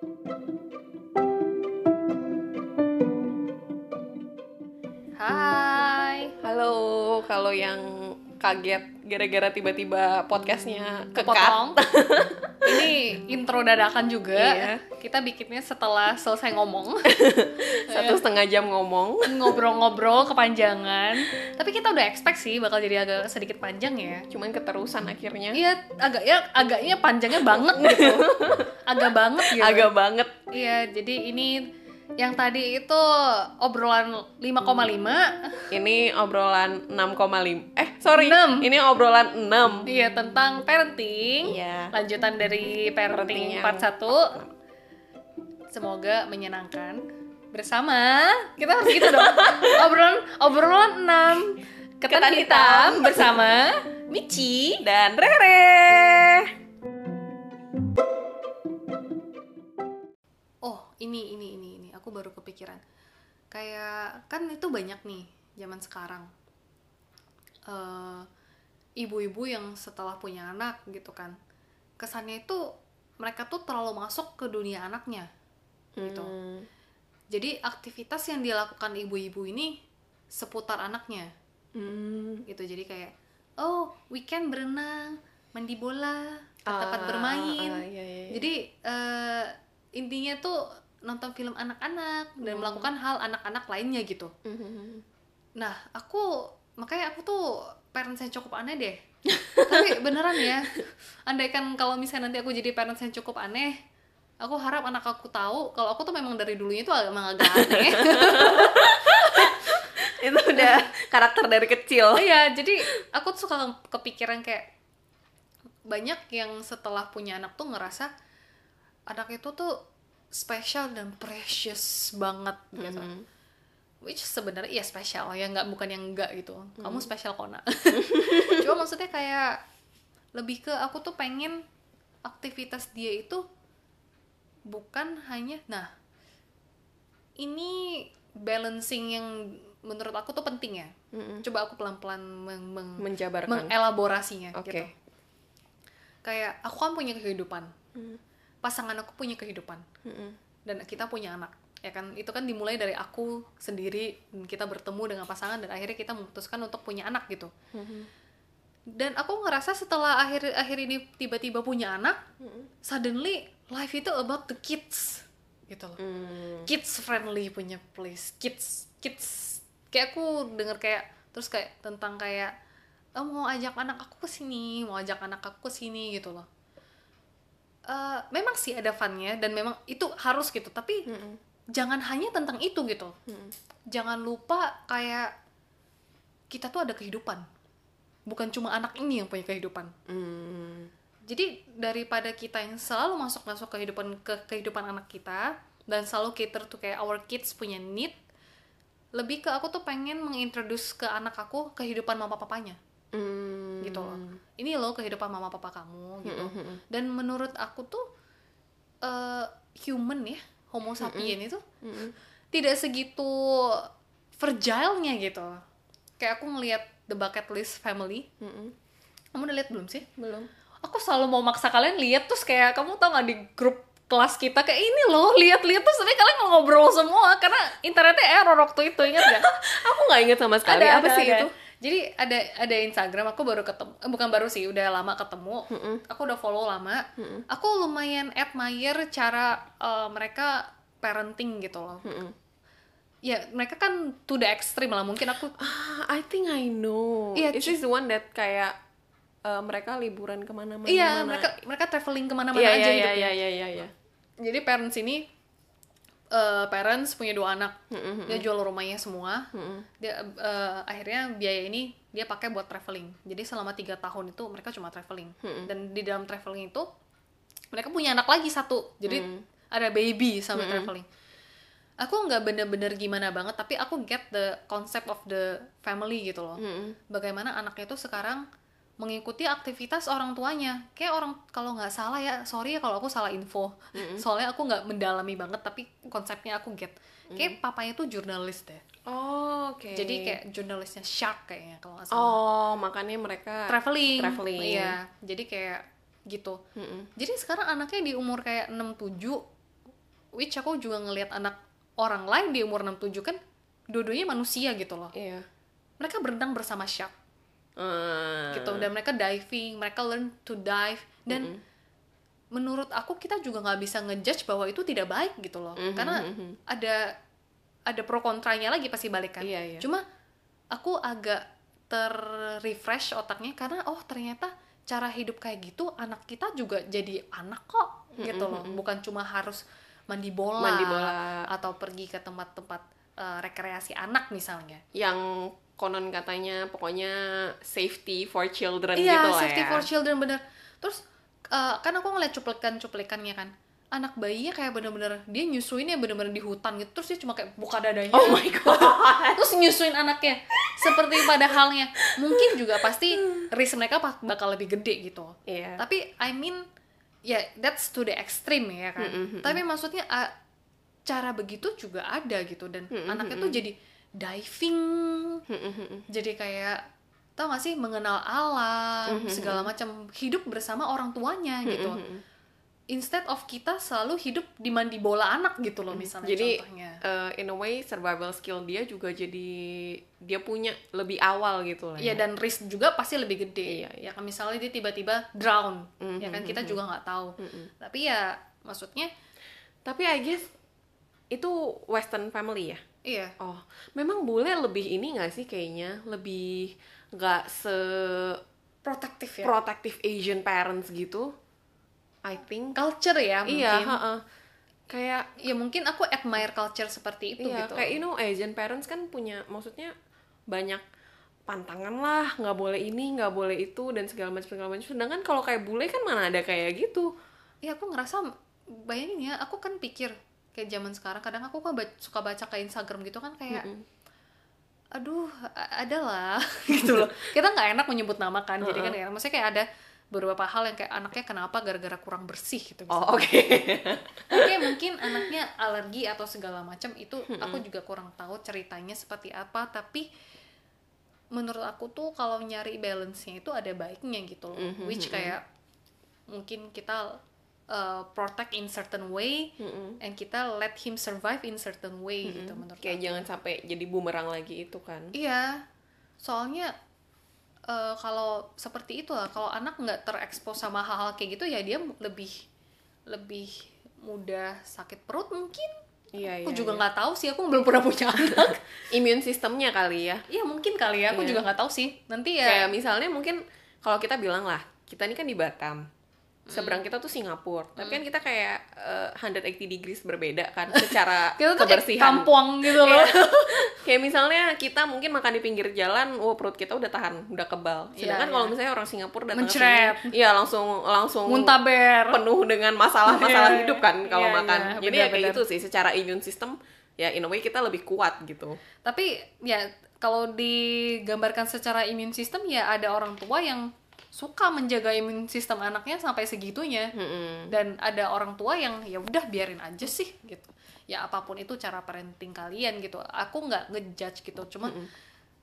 Hai. Halo, kalau yang kaget gara-gara tiba-tiba podcastnya kekat. Kepotong. Ini intro dadakan juga. Iya. Kita bikinnya setelah selesai ngomong. Satu setengah jam ngomong. Ngobrol-ngobrol kepanjangan. Tapi kita udah expect sih bakal jadi agak sedikit panjang ya. Cuman keterusan akhirnya. Iya, agak ya agaknya panjangnya banget gitu. Agak banget gitu. Agak banget. Iya, jadi ini yang tadi itu obrolan 5,5 Ini obrolan 6,5. Eh, sorry. Enam. Ini obrolan 6. Iya tentang parenting. Iya. Lanjutan dari Parenting parenting part 1. Semoga menyenangkan bersama. Kita harus gitu dong. obrolan obrolan 6 ketan Ketan hitam hitam. bersama Michi. Dan Rere. Oh, ini ini ini aku baru kepikiran. Kayak kan itu banyak nih zaman sekarang. Eh, ibu-ibu yang setelah punya anak gitu kan. Kesannya itu mereka tuh terlalu masuk ke dunia anaknya gitu. Hmm. Jadi aktivitas yang dilakukan ibu-ibu ini seputar anaknya Hmm. gitu. Jadi kayak oh, weekend berenang, mandi bola, ke tempat Ah, bermain. ah, iya, iya, iya. Jadi eh, intinya tuh nonton film anak-anak dan Hmm. melakukan hal anak-anak lainnya gitu. Hmm. Nah, aku makanya aku tuh parents yang cukup aneh deh. Tapi beneran ya, andaikan kalau misalnya nanti aku jadi parents yang cukup aneh, aku harap anak aku tahu kalau aku tuh memang dari dulunya itu emang agak aneh. Itu udah karakter dari kecil. Oh iya, jadi aku tuh suka kepikiran kayak banyak yang setelah punya anak tuh ngerasa anak itu tuh special dan precious banget gitu. Mhm. Which sebenarnya iya spesial ya nggak bukan yang enggak gitu. Kamu spesial kok nak. Cuma maksudnya kayak lebih ke aku tuh pengen aktivitas dia itu bukan hanya nah ini balancing yang menurut aku tuh penting ya. Mm-mm. Coba aku pelan-pelan meng- meng- Menjabarkan. mengelaborasinya Oke. gitu. Kayak aku kan punya kehidupan. Mm. Pasangan aku punya kehidupan Mm-mm. dan kita punya anak. Ya kan itu kan dimulai dari aku sendiri dan kita bertemu dengan pasangan dan akhirnya kita memutuskan untuk punya anak gitu. Mhm. Dan aku ngerasa setelah akhir akhir ini tiba-tiba punya anak, Mm-mm. suddenly life itu about the kids gitu loh. Mm. Kids friendly punya place. Kids kids kayak aku denger kayak terus kayak tentang kayak oh, mau ajak anak aku ke sini, mau ajak anak aku ke sini gitu loh. Eh, memang sih ada funnya dan memang itu harus gitu, tapi Mm-mm. jangan hanya tentang itu gitu. Mm-mm. Jangan lupa kayak kita tuh ada kehidupan. Bukan cuma anak ini yang punya kehidupan. Mm. Jadi daripada kita yang selalu masuk-masuk kehidupan ke kehidupan anak kita dan selalu cater tuh kayak our kids punya need, lebih ke aku tuh pengen mengintroduce ke anak aku kehidupan mama papanya Mm. gitu loh. Ini loh kehidupan mama papa kamu gitu. Mm-mm. Dan menurut aku tuh eh, human ya, Homo sapien itu Mm-mm. tidak segitu fragile-nya gitu. Kayak aku ngelihat The Bucket List Family. Mm-mm. Kamu udah lihat belum sih? Belum. Aku selalu mau maksa kalian lihat terus kayak kamu tau gak di grup kelas kita kayak ini loh lihat-lihat terus sebenarnya kalian ngobrol semua karena internetnya error waktu itu ingat gak? Aku nggak inget sama sekali. Apa sih itu? Jadi ada ada Instagram aku baru ketemu eh, bukan baru sih udah lama ketemu. Mm-mm. Aku udah follow lama. Mm-mm. Aku lumayan admire cara eh, mereka parenting gitu loh. Mm-mm. Ya mereka kan to the extreme lah mungkin aku Ah, I think I know. Iya, Is this the one that kayak uh, mereka liburan ke mana-mana? iya mana? mereka mereka traveling ke mana-mana Iya, aja iya, hidupnya. iya, iya, iya, iya. Jadi parents ini eh, parents punya dua anak. Mm-mm. Dia jual rumahnya semua. Mm-mm. Dia eh, akhirnya biaya ini dia pakai buat traveling. Jadi selama tiga tahun itu mereka cuma traveling. Mm-mm. Dan di dalam traveling itu mereka punya anak lagi satu. Jadi Mm. ada baby sama Mm-mm. traveling. Aku nggak bener-bener gimana banget, tapi aku get the concept of the family gitu loh. Mm-mm. Bagaimana anaknya itu sekarang mengikuti aktivitas orang tuanya. Kayak orang kalau nggak salah ya, sorry ya kalau aku salah info. Soalnya aku nggak mendalami banget, tapi konsepnya aku get. Kayak papanya tuh jurnalis deh. Oh, oke. Jadi kayak jurnalisnya Shark kayaknya kalau nggak salah. Oh, makanya mereka traveling. traveling. Iya. Jadi kayak gitu. Mm-mm. Jadi sekarang anaknya di umur kayak 6 7 which aku juga ngelihat anak orang lain di umur 67 kan dua-duanya manusia gitu loh Iya. mereka berenang bersama shark Eh, gitu. Dan mereka diving mereka learn to dive. Dan menurut aku kita juga nggak bisa ngejudge bahwa itu tidak baik gitu loh. Mhm, karena mhm. ada ada pro kontranya lagi pasti balik kan. Iya, iya. cuma aku agak terrefresh otaknya karena oh ternyata cara hidup kayak gitu anak kita juga jadi anak kok gitu loh. bukan cuma harus mandi bola, Mandi bola. atau pergi ke tempat-tempat eh, rekreasi anak misalnya. Yang konon katanya pokoknya safety for children Iya, gitu lah safety ya. for children bener. Terus eh, kan aku ngeliat cuplikan-cuplikannya kan. Anak bayinya kayak bener-bener dia nyusuinnya bener-bener di hutan gitu. Terus dia cuma kayak buka dadanya. Oh my god. Terus nyusuin anaknya. Seperti pada halnya. Mungkin juga pasti risk mereka bakal lebih gede gitu. Iya. Tapi I mean ya that's to the extreme ya kan. Tapi maksudnya ah, cara begitu juga ada gitu dan anaknya tuh jadi diving. Jadi kayak tau gak sih mengenal alam Mhm, segala macam. Hidup bersama orang tuanya gitu. instead of kita selalu hidup di mandi bola anak gitu loh misalnya Mhm. Jadi contohnya. eh, in a way survival skill dia juga jadi dia punya lebih awal gitu lah. Iya dan risk juga pasti lebih gede. Iya, ya kan misalnya dia tiba-tiba drown. Mhm, ya kan kita juga nggak tahu. Tapi ya maksudnya Tapi I guess itu western family ya. Iya Oh, memang bule lebih ini nggak sih kayaknya lebih nggak se protektif ya protective Asian parents gitu. I think. culture ya mungkin Iya, heeh. Kayak ya mungkin aku admire culture seperti itu iya, gitu kayak you know Asian parents kan punya maksudnya banyak pantangan lah, nggak boleh ini, nggak boleh itu dan segala macam segala macam. Sedangkan kalau kayak bule kan mana ada kayak gitu. ya aku ngerasa bayangin ya aku kan pikir kayak zaman sekarang kadang aku kan ba- suka baca ke Instagram gitu kan kayak aduh a- ada lah gitu loh. Kita nggak enak menyebut nama kan jadi kan ya maksudnya kayak ada beberapa hal yang kayak anaknya kenapa gara-gara kurang bersih gitu Oh, oke. Oke mungkin anaknya alergi atau segala macam itu aku juga kurang tahu ceritanya seperti apa tapi menurut aku tuh kalau nyari balance-nya itu ada baiknya gitu loh. Which kayak mungkin kita uh, protect in certain way and kita let him survive in certain way gitu menurut Kayak aku. jangan sampai jadi bumerang lagi itu kan. Iya, soalnya eh, kalau seperti itu lah, kalau anak nggak terekspos sama hal-hal kayak gitu ya dia lebih lebih mudah sakit perut mungkin. Iya, Aku iya, juga iya. nggak tahu sih, aku belum pernah punya anak. Immune sistemnya kali ya. Iya mungkin kali ya, aku Iya. juga nggak tahu sih. Nanti ya. Kayak misalnya mungkin kalau kita bilang lah, kita ini kan di Batam. Seberang kita tuh Singapura. Tapi kan kita kayak eh, 180 degrees berbeda kan secara Kita tuh kayak kebersihan. kampuang gitu loh. kayak misalnya kita mungkin makan di pinggir jalan, wah perut kita udah tahan, udah kebal. Sedangkan Iya, kalau iya. misalnya orang Singapura datang Mencret. iya langsung langsung Muntaber. penuh dengan masalah-masalah Iya, hidup kan kalau iya, makan. iya, Jadi ya kayak gitu sih, secara immune system ya in a way kita lebih kuat gitu. Tapi ya kalau digambarkan secara immune system ya ada orang tua yang suka menjaga imun sistem anaknya sampai segitunya. Mm-mm. dan ada orang tua yang ya udah biarin aja sih gitu. Ya apa pun itu cara parenting kalian gitu. Aku nggak ngejudge gitu. Cuma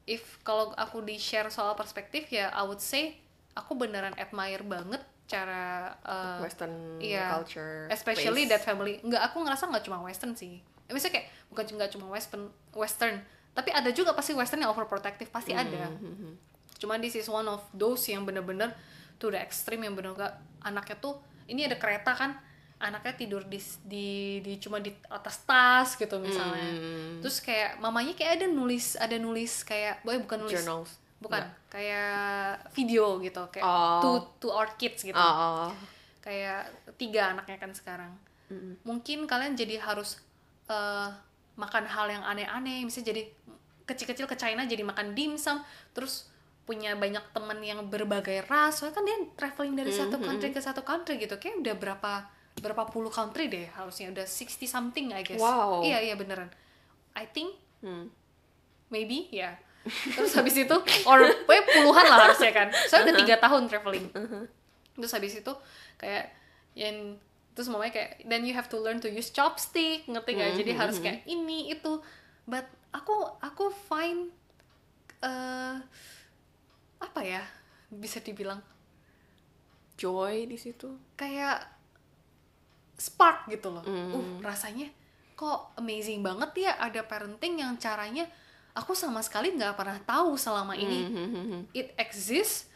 if kalau aku di share soal perspektif ya I would say aku beneran admire banget cara uh, Western iya, culture, especially place. that family. Nggak aku ngerasa nggak cuma western sih. Eh, misalnya kayak bukan nggak cuma western western. Tapi ada juga pasti western yang overprotective pasti ada cuma this is one of those yang bener-bener to the extreme yang bener gak anaknya tuh ini ada kereta kan anaknya tidur di di, di cuma di atas tas gitu misalnya Hmm. terus kayak mamanya kayak ada nulis ada nulis kayak boy bukan nulis Journals. bukan kayak video gitu kayak Oh. to to our kids gitu Oh, kayak tiga anaknya kan sekarang mungkin kalian jadi harus eh, makan hal yang aneh-aneh misalnya jadi kecil-kecil ke China jadi makan dimsum terus punya banyak temen yang berbagai ras soalnya kan dia traveling dari satu country ke satu country gitu. Kayak udah berapa berapa puluh country deh harusnya udah 60 something I guess. Wow. iya iya beneran. I think Hmm. maybe ya. Terus habis itu or pokoknya puluhan lah harusnya kan. Saya udah tiga tahun traveling. Terus habis itu kayak yang terus mamanya kayak then you have to learn to use chopstick ngerti gak jadi harus kayak ini itu. But aku aku find eh apa ya bisa dibilang Joy di situ. kayak spark gitu loh. Uh rasanya kok amazing banget ya ada parenting yang caranya aku sama sekali nggak pernah tahu selama ini Mhm. it exists.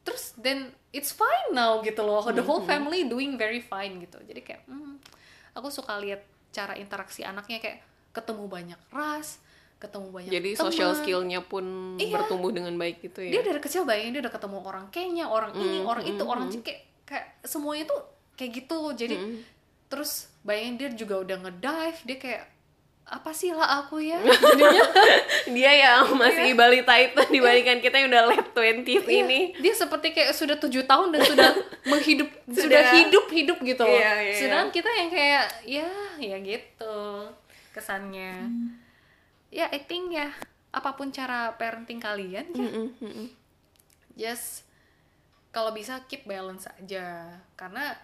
Terus then it's fine now gitu loh. The whole family doing very fine gitu. Jadi kayak hmm, aku suka lihat cara interaksi anaknya kayak ketemu banyak ras ketemu banyak Jadi teman. social skillnya pun Iya. bertumbuh dengan baik gitu ya. dia dari kecil bayangin dia udah ketemu orang Kenya orang ini Mm, orang itu mm, orang mm. Kayak kayak semuanya tuh kayak gitu jadi Mm. terus bayangin dia juga udah ngedive dia kayak apa sih lah aku ya jadinya Dia yang masih balita itu dibandingkan kita yang udah late 20s Iya, ini. dia seperti kayak sudah tujuh tahun dan sudah menghidup sudah, Sudah- hidup hidup gitu loh Iya, iya, sedangkan kita yang kayak ya ya gitu kesannya ya I think ya. Apa pun cara parenting kalian ya. Mm-mm, mm-mm. just kalau bisa keep balance aja. Karena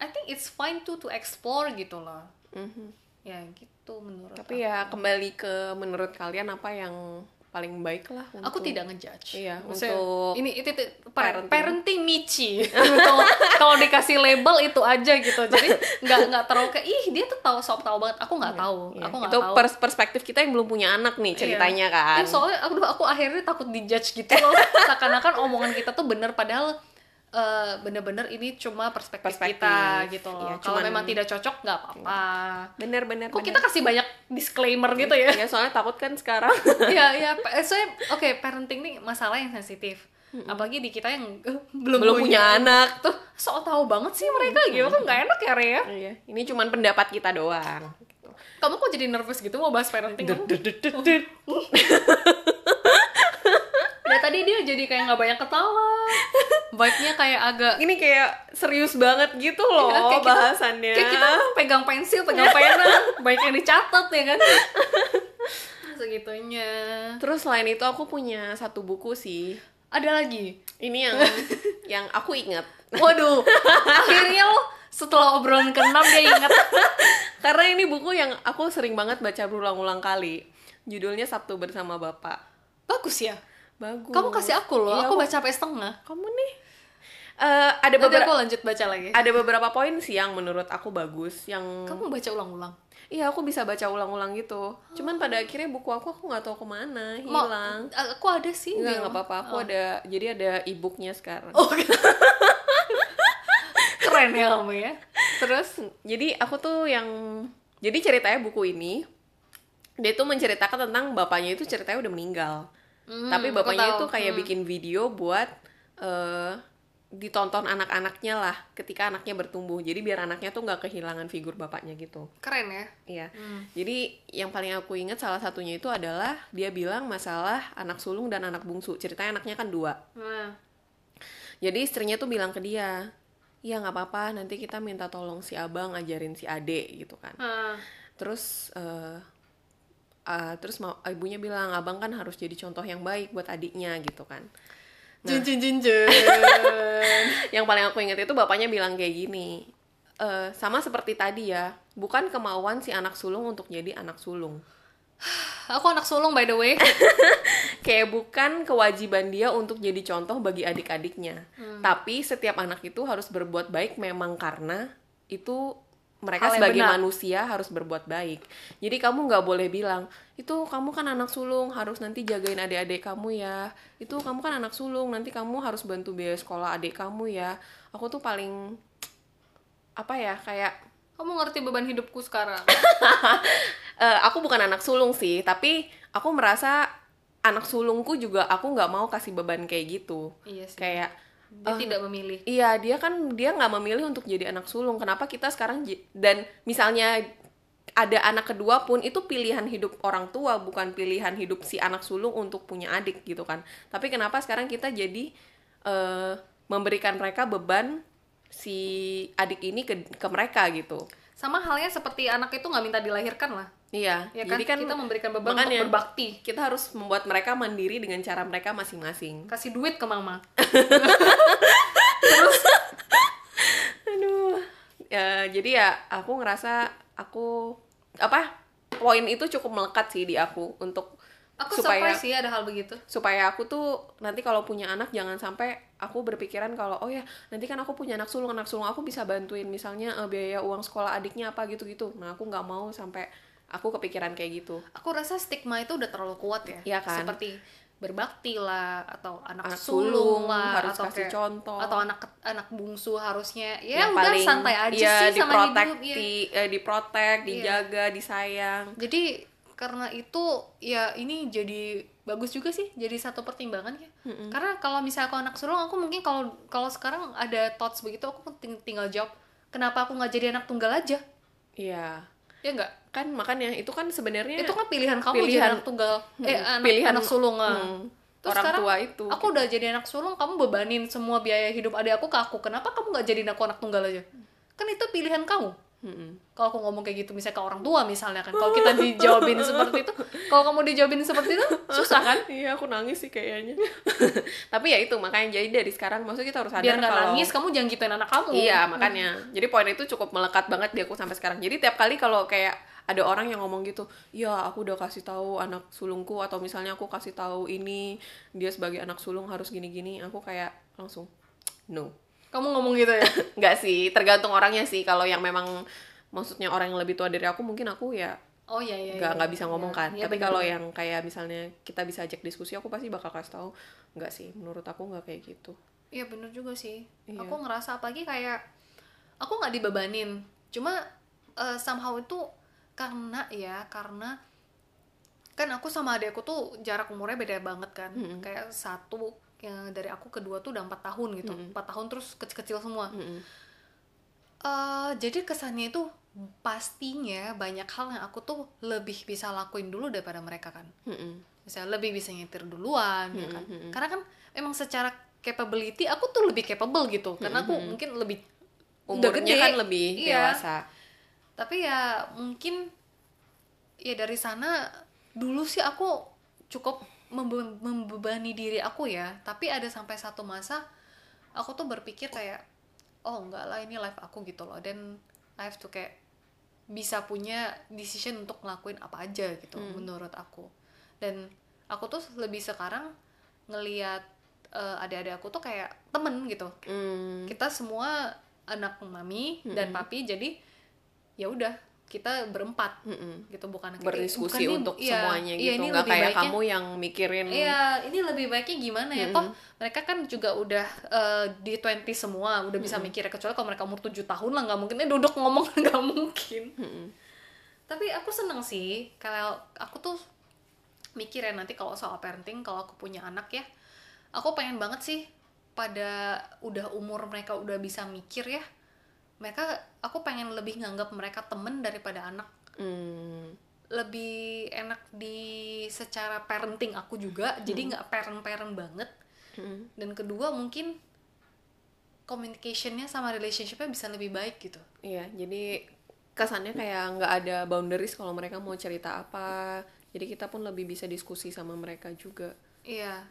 I think it's fine too to explore gitu loh. Mhm. ya gitu menurut Tapi ya kembali ke menurut kalian apa yang paling baik lah aku untuk- tidak ngejudge. Iya, Maksudnya, untuk ini itu, itu parenting, parenting. michi. Kalau kalau dikasih label itu aja gitu. Jadi nggak nggak terlalu kayak ih dia tuh tahu sok tahu banget. Aku nggak tahu. Iya, aku nggak itu tahu. pers- perspektif kita yang belum punya anak nih ceritanya Iya. kan. Iya, soalnya aku aku akhirnya takut dijudge gitu loh. Seakan-akan omongan kita tuh bener padahal eh, bener-bener ini cuma perspektif, Perspektif. kita gitu loh Iya, kalau cuman- memang tidak cocok nggak apa-apa Bener bener. kok bener. kita kasih banyak disclaimer gitu ya Ya soalnya takut kan sekarang. Iya, iya. pa- Soalnya, oke, parenting nih masalah yang sensitif. Apalagi di kita yang eh, belum, Belum punya anak. Tuh, sok tahu banget sih mereka gitu kan nggak enak ya, Rea. Iya, ini cuman pendapat kita doang. Kamu kok jadi nervous gitu mau bahas parenting? Tadi dia jadi kayak nggak banyak ketawa. Vibe-nya kayak agak Ini kayak serius banget gitu loh Iya, kayak kita- bahasannya. kayak kita pegang pensil, pegang pena, banyak yang dicatat ya kan. Segitunya. Terus selain itu aku punya satu buku sih. Ada lagi. Ini yang yang aku ingat. Waduh, akhirnya lo setelah obrolan keenam dia ingat. Karena ini buku yang aku sering banget baca berulang-ulang kali. Judulnya Sabtu bersama Bapak. Bagus ya. Bagus. Kamu kasih aku loh, Iya, aku baca sampai setengah. Kamu nih. Eh, ada beberapa aku lanjut baca lagi. ada beberapa poin sih yang menurut aku bagus yang Kamu baca ulang-ulang. iya aku bisa baca ulang-ulang gitu cuman pada akhirnya buku aku aku nggak tahu ke mana hilang Aku ada sih. Enggak, nggak apa-apa. Aku Oh. ada, jadi ada e-booknya sekarang. Oh, keren ya kamu ya. Terus Jadi aku tuh yang, jadi ceritanya buku ini, dia tuh menceritakan tentang bapaknya itu ceritanya udah meninggal. Hmm, Tapi bapaknya itu kayak Hmm. bikin video buat eh ditonton anak-anaknya lah ketika anaknya bertumbuh. Jadi biar anaknya tuh nggak kehilangan figur bapaknya gitu. keren ya. Iya. Hmm. Jadi yang paling aku ingat salah satunya itu adalah dia bilang masalah anak sulung dan anak bungsu. Ceritanya anaknya kan dua. Nah, Jadi istrinya tuh bilang ke dia, ya nggak apa-apa, nanti kita minta tolong si abang ajarin si ade gitu kan. nah, Terus eh eh, terus mau ibunya bilang abang kan harus jadi contoh yang baik buat adiknya gitu kan. jin jin jin jin. Yang paling aku ingat itu bapaknya bilang kayak gini, "Eh, sama seperti tadi ya, bukan kemauan si anak sulung untuk jadi anak sulung. aku anak sulung by the way. Kayak bukan kewajiban dia untuk jadi contoh bagi adik-adiknya. Tapi setiap anak itu harus berbuat baik memang karena itu mereka Hal sebagai benar. manusia harus berbuat baik. Jadi kamu nggak boleh bilang, itu kamu kan anak sulung, harus nanti jagain adik-adik kamu ya. Itu kamu kan anak sulung, nanti kamu harus bantu biaya sekolah adik kamu ya. Aku tuh paling apa ya kayak Kamu ngerti beban hidupku sekarang. eh, aku bukan anak sulung sih, tapi aku merasa anak sulungku juga aku nggak mau kasih beban kayak gitu. iya sih. Kayak Dia tidak memilih. Iya, dia kan dia nggak memilih untuk jadi anak sulung. Kenapa kita sekarang dan misalnya ada anak kedua pun itu pilihan hidup orang tua bukan pilihan hidup si anak sulung untuk punya adik gitu kan. Tapi kenapa sekarang kita jadi eh, memberikan mereka beban si adik ini ke ke mereka gitu. Sama halnya seperti anak itu nggak minta dilahirkan lah. Iya, Ya kan, jadi kan kita memberikan beban makanya untuk berbakti. kita harus membuat mereka mandiri dengan cara mereka masing-masing. Kasih duit ke mama. Aduh. Ya, jadi ya aku ngerasa aku apa poin itu cukup melekat sih di aku untuk Aku supaya sih ada hal begitu. supaya aku tuh nanti kalau punya anak jangan sampai aku berpikiran kalau oh ya nanti kan aku punya anak sulung anak sulung aku bisa bantuin misalnya eh, biaya uang sekolah adiknya apa gitu gitu nah aku nggak mau sampai aku kepikiran kayak gitu aku rasa stigma itu udah terlalu kuat ya Iya kan? seperti berbakti lah atau anak, Anak sulung, sulung, lah harus atau kasih kayak- contoh. atau anak anak bungsu harusnya ya yang udah paling santai aja ya, sih sama diprotek, hidup ya. di, eh, diprotek, dijaga, disayang. jadi karena itu ya ini jadi bagus juga sih jadi satu pertimbangan ya. Karena kalau misalnya aku anak sulung aku mungkin kalau kalau sekarang ada thoughts begitu aku ting- tinggal jawab kenapa aku nggak jadi anak tunggal aja? Iya. ya enggak Kan makanya itu kan sebenarnya itu kan pilihan kamu jadi Pilihan. anak tunggal eh Hmm, anak, pilihan anak sulung hmm, Terus orang sekarang tua itu. aku udah jadi anak sulung kamu bebanin semua biaya hidup adik aku ke aku kenapa kamu nggak jadi aku anak tunggal aja? Kan itu pilihan kamu Mm-mm. kalau aku ngomong kayak gitu misalnya ke orang tua misalnya kan kalau kita dijawabin seperti itu kalau kamu dijawabin seperti itu susah kan Iya, aku nangis sih kayaknya. Tapi ya itu makanya jadi dari sekarang maksudnya kita harus sadar biar nggak kalau nangis kamu jangan gituin anak kamu Iya, makanya. Jadi poin itu cukup melekat banget di aku sampai sekarang. Jadi tiap kali kalau kayak ada orang yang ngomong gitu, "Ya, aku udah kasih tahu anak sulungku atau misalnya aku kasih tahu ini dia sebagai anak sulung harus gini-gini." Aku kayak langsung no. Kamu ngomong gitu ya? Enggak sih, tergantung orangnya sih. Kalau yang memang maksudnya orang yang lebih tua dari aku mungkin aku ya oh iya iya nggak iya. nggak bisa ngomong Iya, kan iya, tapi kalau yang kayak misalnya kita bisa ajak diskusi aku pasti bakal kasih tahu. Nggak sih menurut aku nggak kayak gitu. Iya bener juga sih. Iya. aku ngerasa apalagi kayak aku nggak dibebanin. Cuma eh, somehow itu karena ya karena kan aku sama adekku tuh jarak umurnya beda banget kan. Mm-mm. kayak satu yang dari aku kedua tuh udah empat tahun gitu. Empat tahun terus kecil-kecil semua. Mm-mm. Eh, jadi kesannya itu pastinya banyak hal yang aku tuh lebih bisa lakuin dulu daripada mereka kan. Mm-mm. misalnya lebih bisa nyetir duluan ya kan. karena kan emang secara capability aku tuh lebih capable gitu. Karena aku mungkin lebih umurnya gede. kan lebih Iya. dewasa. Tapi ya mungkin ya dari sana dulu sih aku cukup membe- membebani diri aku ya tapi ada sampai satu masa aku tuh berpikir kayak oh enggak lah ini life aku gitu loh. Dan I have to kayak bisa punya decision untuk ngelakuin apa aja gitu menurut aku. Dan aku tuh lebih sekarang ngelihat eh, adik-adik aku tuh kayak temen gitu. Hmm. kita semua anak mami dan papi jadi ya udah kita berempat Mm-mm. gitu bukan berdiskusi bukan untuk iya, semuanya iya, gitu nggak kayak baiknya- kamu yang mikirin Iya, ini lebih baiknya gimana ya? Toh mereka kan juga udah eh, di 20 semua, udah bisa mikirnya kecuali kalau mereka umur 7 tahun lah nggak mungkin eh, duduk ngomong nggak mungkin. Mm-mm. Tapi aku seneng sih kalau aku tuh mikir ya nanti kalau soal parenting kalau aku punya anak ya, aku pengen banget sih pada udah umur mereka udah bisa mikir ya. Mereka aku pengen lebih nganggap mereka temen daripada anak Hmm. lebih enak di secara parenting aku juga jadi nggak parent parent banget Mm. dan kedua mungkin communicationnya sama relationshipnya bisa lebih baik gitu Iya, jadi kesannya kayak nggak ada boundaries kalau mereka mau cerita apa. Jadi kita pun lebih bisa diskusi sama mereka juga. iya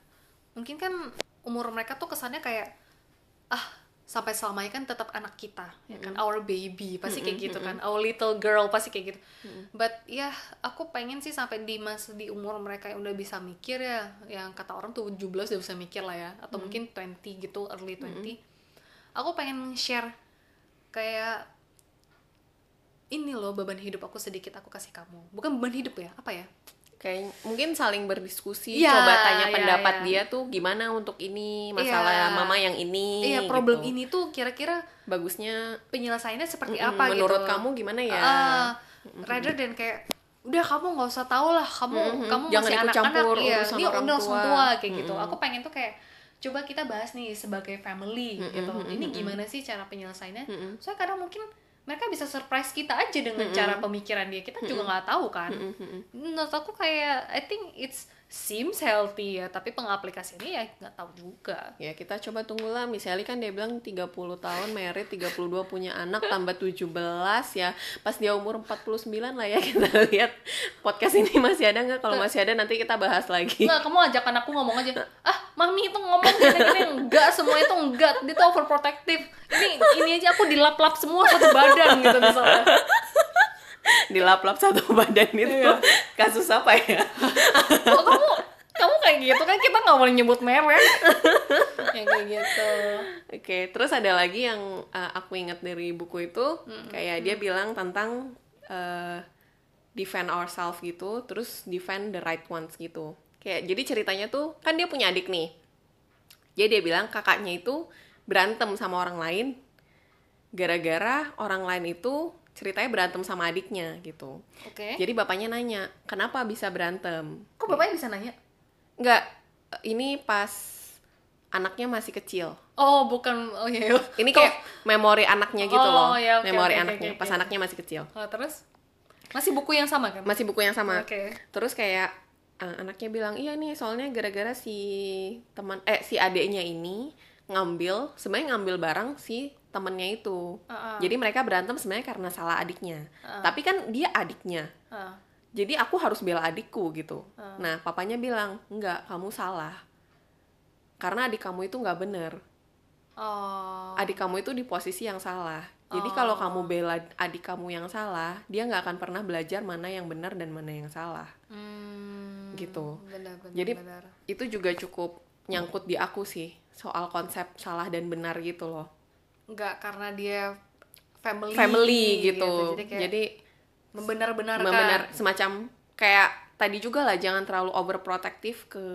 mungkin kan umur mereka tuh kesannya kayak sampai selamanya kan tetap anak kita ya kan? Our baby pasti kayak gitu kan? our little girl pasti kayak gitu. But ya aku pengen sih sampai di masa di umur mereka yang udah bisa mikir ya yang kata orang tuh 17 udah bisa mikir lah ya atau mungkin 20 gitu early 20 aku pengen share kayak ini loh beban hidup aku sedikit aku kasih kamu. Bukan beban hidup ya apa ya Kayak mungkin saling berdiskusi, Iya, coba tanya iya, pendapat iya. dia tuh gimana untuk ini, masalah Iya. mama yang ini. iya problem gitu. ini tuh kira-kira bagusnya penyelesaiannya seperti mm, apa menurut gitu kamu gimana ya? Ah, rather than kayak udah kamu nggak usah tahu lah kamu Mm-mm. kamu Jangan masih ikut anak-anak urusan ini orang tua. tua kayak gitu Mm-mm. aku pengen tuh kayak coba kita bahas nih sebagai family gitu ini gimana sih cara penyelesaiannya Mm-mm. soalnya kadang mungkin mereka bisa surprise kita aja dengan cara pemikiran dia. Kita juga nggak tahu kan. Menurut aku kayak I think it's seems healthy ya tapi pengaplikasiannya ya nggak tahu juga. Ya kita coba tunggulah. Misalnya kan dia bilang 30 tahun married 32 punya anak tambah 17 ya. Pas dia umur 49 lah ya kita lihat Podcast ini masih ada nggak? Kalau masih ada nanti kita bahas lagi. Nggak, kamu ajak anakku ngomong aja. Ah, mami itu ngomong gini-gini. Enggak, semua itu enggak Dia tuh overprotective. Ini ini aja aku dilap-lap semua satu badan gitu misalnya Dilap-lap satu badan itu Iya. Kasus apa ya? Kok kamu kamu kayak gitu kan kita nggak boleh nyebut merek yang kayak gitu Oke, terus ada lagi yang uh, aku ingat dari buku itu, kayak dia bilang tentang uh, defend ourselves gitu, terus defend the right ones gitu. Kayak jadi ceritanya tuh kan dia punya adik nih. Jadi dia bilang kakaknya itu berantem sama orang lain gara-gara orang lain itu ceritanya berantem sama adiknya gitu. oke Jadi bapaknya nanya, "Kenapa bisa berantem?" kok bapaknya bisa nanya Enggak, ini pas anaknya masih kecil. oh bukan oh iya iya. Ini kayak memori anaknya gitu Oh, loh. ya, oke, memori oke, anaknya oke, pas oke. anaknya masih kecil. Oh, terus masih buku yang sama kan Masih buku yang sama. Oke. Terus kayak eh, anaknya bilang, "Iya nih, soalnya gara-gara si teman eh si adeknya ini ngambil sebenarnya ngambil barang si temennya itu. Ah, ah. Jadi mereka berantem sebenarnya karena salah adiknya. Tapi kan dia adiknya. Ah. Jadi aku harus bela adikku gitu. Nah, papanya bilang, "Enggak, kamu salah." Karena adik kamu itu nggak bener. oh adik kamu itu di posisi yang salah. Jadi kalau kamu bela adik kamu yang salah, dia nggak akan pernah belajar mana yang benar dan mana yang salah. hmm, Gitu. benar benar Jadi benar. itu juga cukup nyangkut di aku sih soal konsep salah dan benar gitu loh. Nggak karena dia family Family gitu. jadi kayak Jadi membenar-benarkan benar semacam kayak tadi juga lah jangan terlalu overprotective ke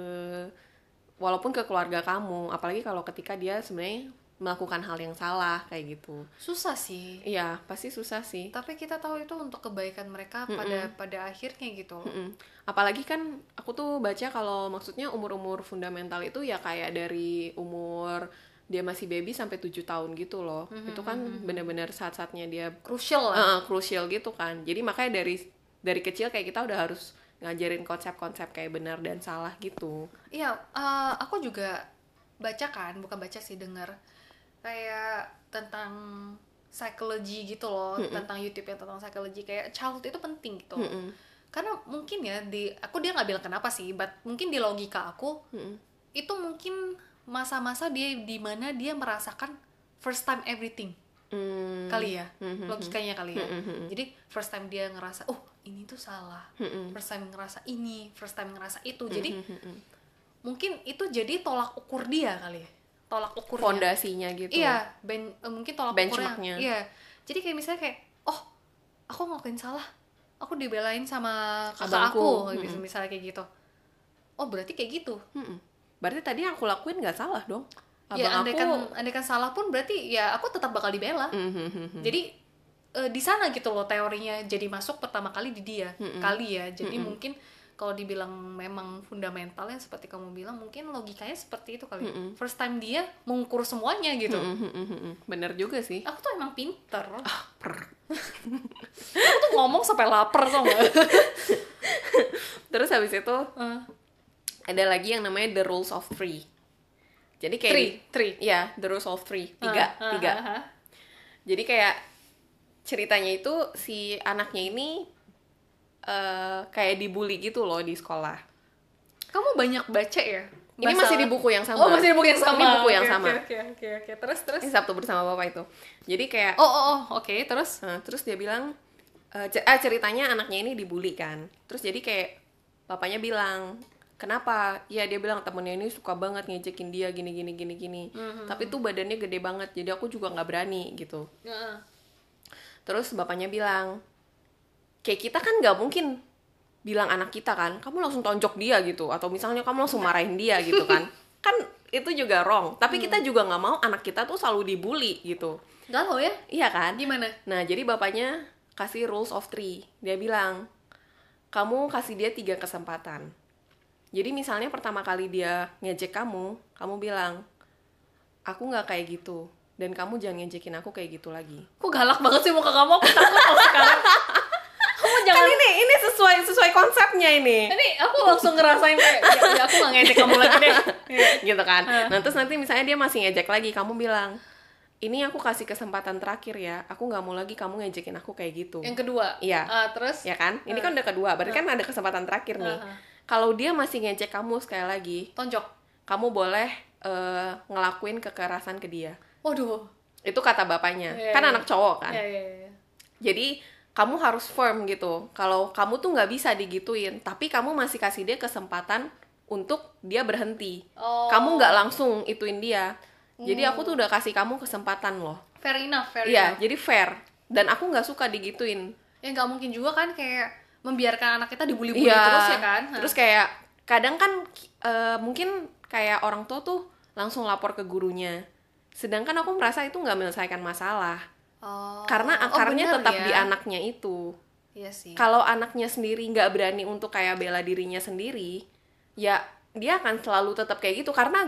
walaupun ke keluarga kamu, apalagi kalau ketika dia sebenarnya melakukan hal yang salah kayak gitu. susah sih Iya, pasti susah sih. tapi kita tahu itu untuk kebaikan mereka pada pada akhirnya gitu loh. Mm-mm. Apalagi kan aku tuh baca kalau maksudnya umur-umur fundamental itu ya kayak dari umur dia masih baby sampai 7 tahun gitu loh. Itu kan bener-bener saat-saatnya dia crucial lah uh, crucial gitu kan. Jadi makanya dari dari kecil kayak kita udah harus ngajarin konsep-konsep kayak benar dan salah gitu. Iya, eh, aku juga baca kan, bukan baca sih dengar kayak tentang psikologi gitu loh, tentang YouTube yang tentang psikologi kayak childhood itu penting gitu. Mm-mm. Karena mungkin ya di aku dia nggak bilang kenapa sih, but mungkin di logika aku Mm-mm. itu mungkin masa-masa dia di mana dia merasakan first time everything Mm. kali ya, Mhm. logikanya kali ya. Mhm. Jadi first time dia ngerasa, oh ini tuh salah, Mm-mm. first time ngerasa ini, first time ngerasa itu. Jadi Mm-mm. mungkin itu jadi tolak ukur dia kali ya tolak ukurnya Fondasinya gitu. iya ben, eh, mungkin tolak ukurnya iya jadi kayak misalnya kayak oh aku ngelakuin salah aku dibelain sama kakak Abangku. aku gitu misalnya kayak gitu oh berarti kayak gitu Mm-mm. Berarti tadi yang aku lakuin nggak salah dong. ya Abang andaikan aku andaikan salah pun berarti ya aku tetap bakal dibela Mhm. jadi eh, di sana gitu loh teorinya jadi masuk pertama kali di dia kali ya jadi mungkin kalau dibilang memang fundamentalnya seperti kamu bilang mungkin logikanya seperti itu kali first time dia mengukur semuanya gitu Mhm. Bener juga sih. aku tuh emang pinter Per. aku tuh ngomong sampai lapar tau gak Terus habis itu Eh, ada lagi yang namanya the rules of three. Jadi kayak Three, three. Iya, the rules of three. Tiga, Ah, ah, tiga. ah, ah. Jadi kayak ceritanya itu si anaknya ini eh kayak dibully gitu loh di sekolah. kamu banyak baca ya Ini masih di buku yang sama. oh masih di buku yang sama Ini buku yang Oke, sama. oke oke oke oke terus terus Ini Sabtu bersama Bapak itu. Jadi kayak oh oh, oh oke terus Nah, terus dia bilang eh, ah, ceritanya anaknya ini dibully kan. Terus jadi kayak bapaknya bilang, "Kenapa?" Ya dia bilang temennya ini suka banget ngejekin dia gini gini gini gini. Tapi tuh badannya gede banget, jadi aku juga nggak berani gitu. Heeh. Terus bapaknya bilang, "Kayak kita kan nggak mungkin bilang anak kita kan, kamu langsung tonjok dia gitu atau misalnya kamu langsung marahin dia gitu kan." kan itu juga wrong. Tapi kita juga nggak mau anak kita tuh selalu dibully gitu. galau ya Iya kan? gimana Nah, jadi bapaknya kasih rules of three. Dia bilang, kamu kasih dia tiga kesempatan. Jadi misalnya pertama kali dia ngejek kamu, kamu bilang, aku nggak kayak gitu. Dan kamu jangan ngejekin aku kayak gitu lagi. kok galak banget sih muka kamu aku takut loh sekarang kamu jangan Kan ini ini sesuai sesuai konsepnya ini. ini aku langsung ngerasain kayak ya, ya aku gak ngejek kamu lagi deh Iya. gitu kan. Nah, terus nanti misalnya dia masih ngejek lagi, kamu bilang, ini aku kasih kesempatan terakhir ya. Aku nggak mau lagi kamu ngejekin aku kayak gitu. yang kedua Iya. Ah, terus ya kan? Ini kan udah kedua, berarti kan ada kesempatan terakhir nih. Aha. Kalau dia masih ngecek kamu sekali lagi, tonjok kamu boleh eh, ngelakuin kekerasan ke dia. waduh Itu kata bapaknya. Iya, kan iya. anak cowok kan. ya ya ya Jadi kamu harus firm gitu. Kalau kamu tuh nggak bisa digituin, tapi kamu masih kasih dia kesempatan untuk dia berhenti Oh. kamu nggak langsung ituin dia jadi aku tuh udah kasih kamu kesempatan loh fair enough fair Iya, enough jadi fair. Dan aku nggak suka digituin. ya nggak mungkin juga kan kayak membiarkan anak kita dibully-bully Iya. terus ya kan. Terus kayak kadang kan eh, mungkin kayak orang tua tuh langsung lapor ke gurunya. Sedangkan aku merasa itu nggak menyelesaikan masalah. oh. Karena Oh, akarnya bener tetap ya. di anaknya itu. iya sih Kalau anaknya sendiri nggak berani untuk kayak bela dirinya sendiri, ya dia akan selalu tetap kayak gitu karena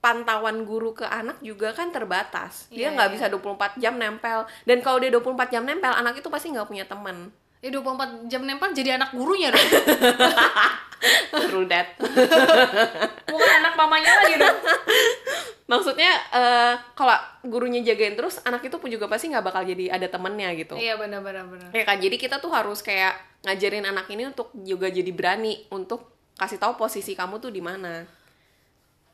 pantauan guru ke anak juga kan terbatas. Dia Iya, nggak iya. bisa 24 jam nempel. Dan kalau dia 24 jam nempel, anak itu pasti nggak punya teman. Ya 24 jam nempel jadi anak gurunya dong. True that. bukan anak mamanya lagi dong. Maksudnya eh, kalau gurunya jagain terus, anak itu pun juga pasti nggak bakal jadi ada temennya gitu. iya benar benar benar. Ya kan, jadi kita tuh harus kayak ngajarin anak ini untuk juga jadi berani untuk kasih tahu posisi kamu tuh di mana.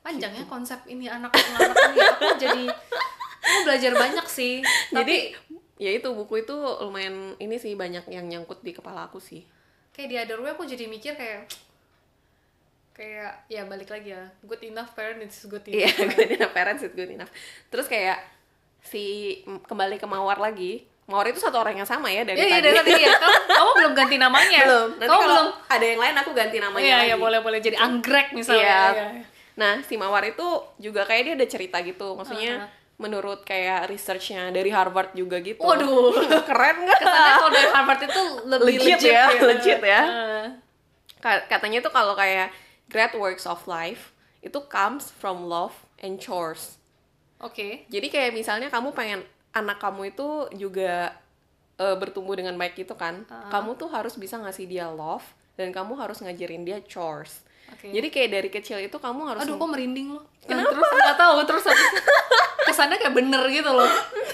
panjang ya konsep ini anak anak ini. Aku jadi aku belajar banyak sih. Jadi ya itu buku itu lumayan ini sih banyak yang nyangkut di kepala aku sih. kayak di other way aku jadi mikir kayak kayak ya balik lagi ya good enough parent is good Iya, enough good enough parents is good enough. Terus kayak si kembali ke Mawar lagi. Mawar itu satu orang yang sama ya dari Iya, iya, tadi. dari tadi ya. Kamu, kamu belum ganti namanya. belum. Nanti kamu kalau belum. ada yang lain aku ganti namanya Iya, lagi. iya, boleh, boleh. Jadi anggrek misalnya. Iya. Iya. Nah, si Mawar itu juga kayak dia ada cerita gitu. Maksudnya Uh-huh. Menurut kayak researchnya dari Harvard juga gitu. Waduh. keren nggak? Kesannya kalau dari Harvard itu lebih Legit legit, ya, legit ya. Heeh. Ka- Katanya tuh kalau kayak great works of life itu comes from love and chores. Oke. Jadi kayak misalnya kamu pengen anak kamu itu juga eh, bertumbuh dengan baik gitu kan. Uh-huh. Kamu tuh harus bisa ngasih dia love dan kamu harus ngajarin dia chores. Oke. Jadi kayak dari kecil itu kamu harus Aduh, kok merinding loh. Kenapa? Terus nggak tahu, terus habis kesannya kayak bener gitu loh.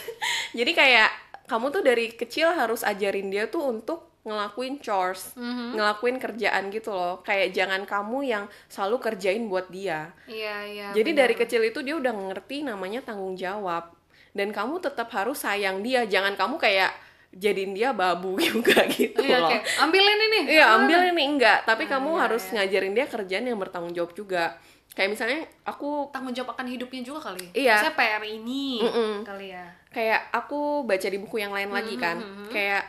Jadi kayak kamu tuh dari kecil harus ajarin dia tuh untuk ngelakuin chores, Mhm. ngelakuin kerjaan gitu loh. Kayak jangan kamu yang selalu kerjain buat dia. Iya, iya. Jadi bener. dari kecil itu dia udah ngerti namanya tanggung jawab. Dan kamu tetap harus sayang dia. Jangan kamu kayak jadiin dia babu juga gitu Iya, loh. kayak ambilin ini. Iya, ambil ini enggak, tapi Nah, kamu iya, harus iya. ngajarin dia kerjaan yang bertanggung jawab juga. Kayak misalnya aku tanggung jawab akan hidupnya juga kali. Iya. Saya PR ini Mm-mm. kali ya. kayak aku baca di buku yang lain lagi kan Mhm. kayak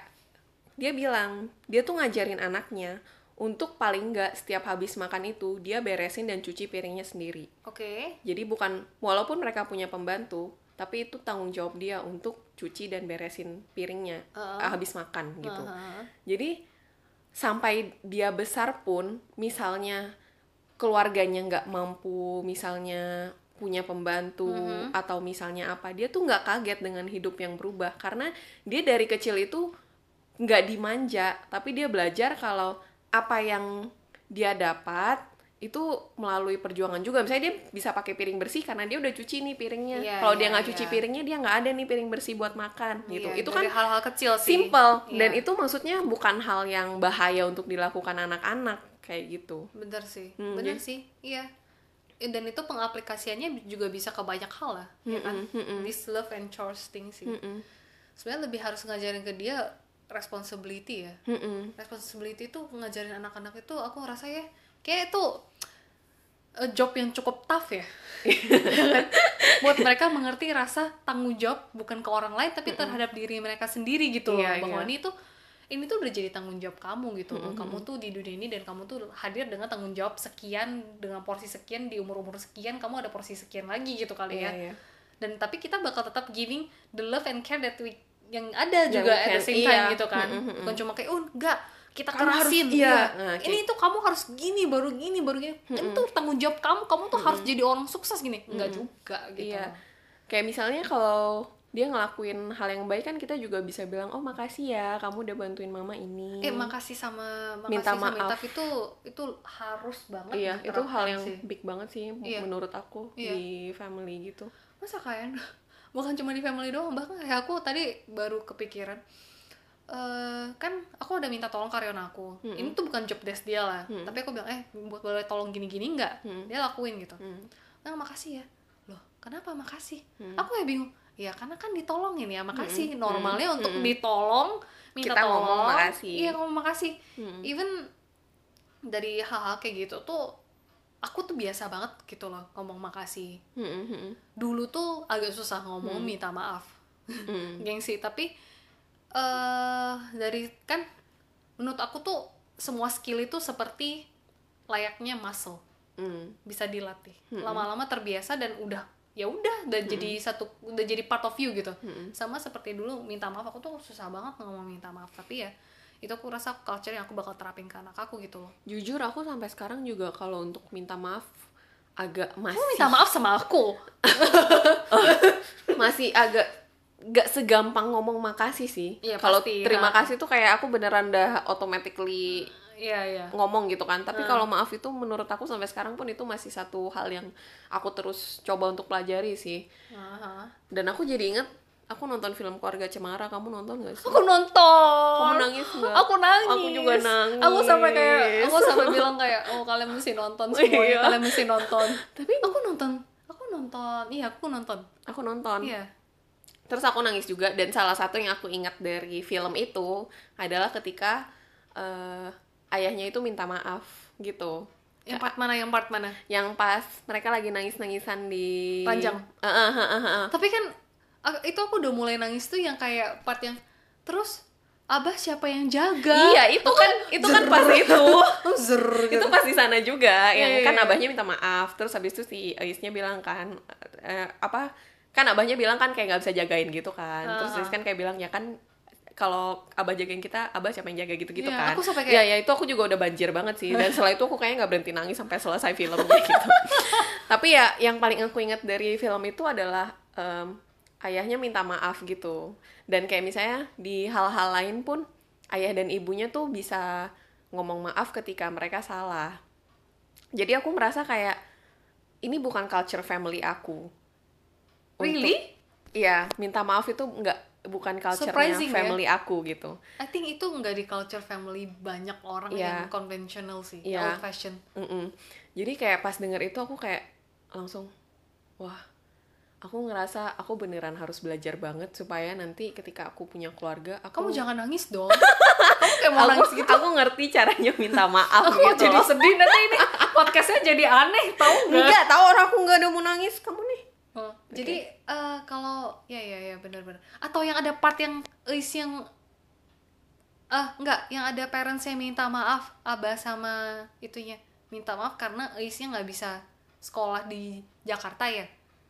dia bilang dia tuh ngajarin anaknya untuk paling nggak setiap habis makan itu dia beresin dan cuci piringnya sendiri Oke. jadi bukan walaupun mereka punya pembantu tapi itu tanggung jawab dia untuk cuci dan beresin piringnya Uh-uh. eh, habis makan gitu Aha. jadi sampai dia besar pun misalnya keluarganya nggak mampu misalnya punya pembantu Mhm. atau misalnya apa dia tuh nggak kaget dengan hidup yang berubah karena dia dari kecil itu nggak dimanja tapi dia belajar kalau apa yang dia dapat itu melalui perjuangan juga misalnya dia bisa pakai piring bersih karena dia udah cuci nih piringnya Iya, kalau dia iya, nggak cuci iya. piringnya dia nggak ada nih piring bersih buat makan gitu Iya, itu dari kan hal-hal kecil sih. simple dan Iya. itu maksudnya bukan hal yang bahaya untuk dilakukan anak-anak kayak gitu. Bener sih Hmm, bener jadi- sih iya. Eh, dan itu pengaplikasiannya juga bisa ke banyak hal lah ya kan? Mm-mm, mm-mm. this love and chores thing sih. Mm-mm, sebenarnya lebih harus ngajarin ke dia responsibility ya. Mm-mm. responsibility itu ngajarin anak-anak itu aku ngerasa ya kayak itu eh, job yang cukup tough ya. Buat mereka mengerti rasa tanggung jawab bukan ke orang lain tapi terhadap diri mereka sendiri gitu loh. Bahwa iya. ini tuh ini tuh udah jadi tanggung jawab kamu gitu loh kamu tuh di dunia ini dan kamu tuh hadir dengan tanggung jawab sekian dengan porsi sekian di umur umur sekian kamu ada porsi sekian lagi gitu kali Iya, ya iya. dan tapi kita bakal tetap giving the love and care that we yang ada juga at the same time iya. gitu kan Mm, mm, mm. bukan cuma kayak oh enggak kita Kamu harus- kerasin iya. iya. Nah, ini tuh kamu harus gini baru gini baru gini ini tuh tanggung jawab kamu kamu tuh harus jadi orang sukses gini enggak juga gitu Iya. Kayak misalnya kalau dia ngelakuin hal yang baik kan kita juga bisa bilang oh makasih ya kamu udah bantuin mama ini. eh makasih sama makasih Minta sama maaf. itu itu harus banget Iya, itu hal yang sih. big banget sih Iya. menurut aku Iya. di family gitu. masa kayak bukan cuma di family doang bahkan kayak aku tadi baru kepikiran eh kan aku udah minta tolong karyawan aku ini tuh bukan job desk dia lah tapi aku bilang eh buat boleh tolong gini-gini nggak dia lakuin gitu Hmm. nah makasih ya loh kenapa makasih aku kayak bingung ya karena kan ditolongin ya makasih. Normalnya untuk ditolong minta Kita tolong. ngomong makasih. iya ngomong makasih. Hmm. even dari hal-hal kayak gitu tuh aku tuh biasa banget gitu loh ngomong makasih. Mm, mm, mm. dulu tuh agak susah ngomong minta maaf. Mm. gengsi tapi eh dari kan menurut aku tuh semua skill itu seperti layaknya muscle. Mm. bisa dilatih. Lama-lama terbiasa dan udah ya udah udah jadi satu udah jadi part of you gitu. Sama seperti dulu minta maaf aku tuh susah banget ngomong minta maaf. Tapi ya itu aku rasa culture yang aku bakal terapin ke anak aku gitu loh. Jujur aku sampai sekarang juga kalau untuk minta maaf agak masih kamu minta maaf sama aku? Masih agak gak segampang ngomong makasih sih. Iya, kalau terima kasih tuh kayak aku beneran dah automatically iya iya ngomong gitu kan. Tapi kalau maaf itu menurut aku sampai sekarang pun itu masih satu hal yang aku terus coba untuk pelajari sih. Aha. Dan aku jadi inget aku nonton film Keluarga Cemara, kamu nonton gak sih? aku nonton Kamu nangis nggak? aku nangis Aku juga nangis. aku sampai kayak aku sampai bilang kayak oh kalian mesti nonton semuanya Iya. kalian mesti nonton Tapi aku nonton aku nonton iya aku nonton aku nonton. iya Terus aku nangis juga dan salah satu yang aku ingat dari film itu adalah ketika eh, ayahnya itu minta maaf gitu. yang part mana yang part mana Yang pas mereka lagi nangis-nangisan di Panjang. Eh, eh, eh, eh, eh. tapi kan itu aku udah mulai nangis tuh yang kayak part yang terus abah siapa yang jaga Iya, itu kan itu kan pas itu. zer itu pas di sana juga yang Iya, iya, kan iya. abahnya minta maaf terus habis itu si Aisnya bilang kan eh, apa kan abahnya bilang kan kayak nggak bisa jagain gitu kan terus Ah. Ais kan kayak bilang ya kan kalau abah jagain kita abah siapa yang jaga gitu gitu Iya, kan. aku sampai ya kayak- ya itu aku juga udah banjir banget sih. Dan setelah itu aku kayaknya nggak berhenti nangis sampai selesai filmnya gitu. Tapi ya yang paling aku ingat dari film itu adalah em, ayahnya minta maaf gitu. Dan kayak misalnya di hal-hal lain pun ayah dan ibunya tuh bisa ngomong maaf ketika mereka salah. Jadi aku merasa kayak ini bukan culture family aku. Really? Iya, minta maaf itu nggak bukan culture ya? family aku gitu. I think itu nggak di culture family banyak orang Iya. yang conventional sih Iya. old fashion Mm-mm. Jadi kayak pas denger itu aku kayak langsung, wah, aku ngerasa aku beneran harus belajar banget supaya nanti ketika aku punya keluarga, aku kamu jangan nangis dong kamu kayak mau aku, nangis gitu aku ngerti caranya minta maaf aku gitu. jadi loh. sedih nanti ini podcastnya jadi aneh tau nggak Enggak, tahu orang aku nggak ada mau nangis kamu nih. Oh, Jadi eh, kalau ya ya ya benar-benar. Atau yang ada part yang is yang ah enggak, yang ada parents yang minta maaf abah sama itunya minta maaf karena isnya nggak bisa sekolah di Jakarta ya.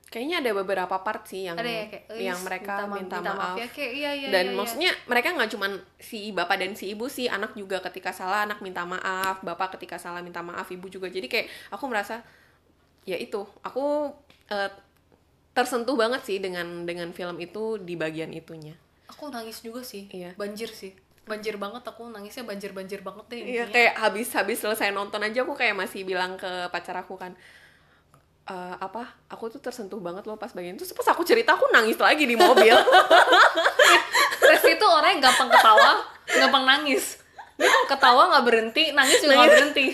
Kayaknya ada beberapa part sih yang Ada ya kayak "Eis, yang mereka ma- minta, maaf. ya kayak iya iya dan iya, iya. maksudnya mereka nggak cuman si bapak dan si ibu sih anak juga ketika salah anak minta maaf bapak ketika salah minta maaf ibu juga jadi kayak aku merasa ya itu aku eh, tersentuh banget sih dengan dengan film itu di bagian itunya aku nangis juga sih. Iya. Banjir sih. Banjir banget aku nangisnya banjir-banjir banget deh. Iya kayak habis habis selesai nonton aja aku kayak masih bilang ke pacar aku kan "Eh, apa aku tuh tersentuh banget loh pas bagian itu Terus pas aku cerita aku nangis lagi di mobil Rizky tuh orangnya gampang ketawa, gampang nangis. Dia kalau ketawa nggak berhenti, nangis juga nggak berhenti.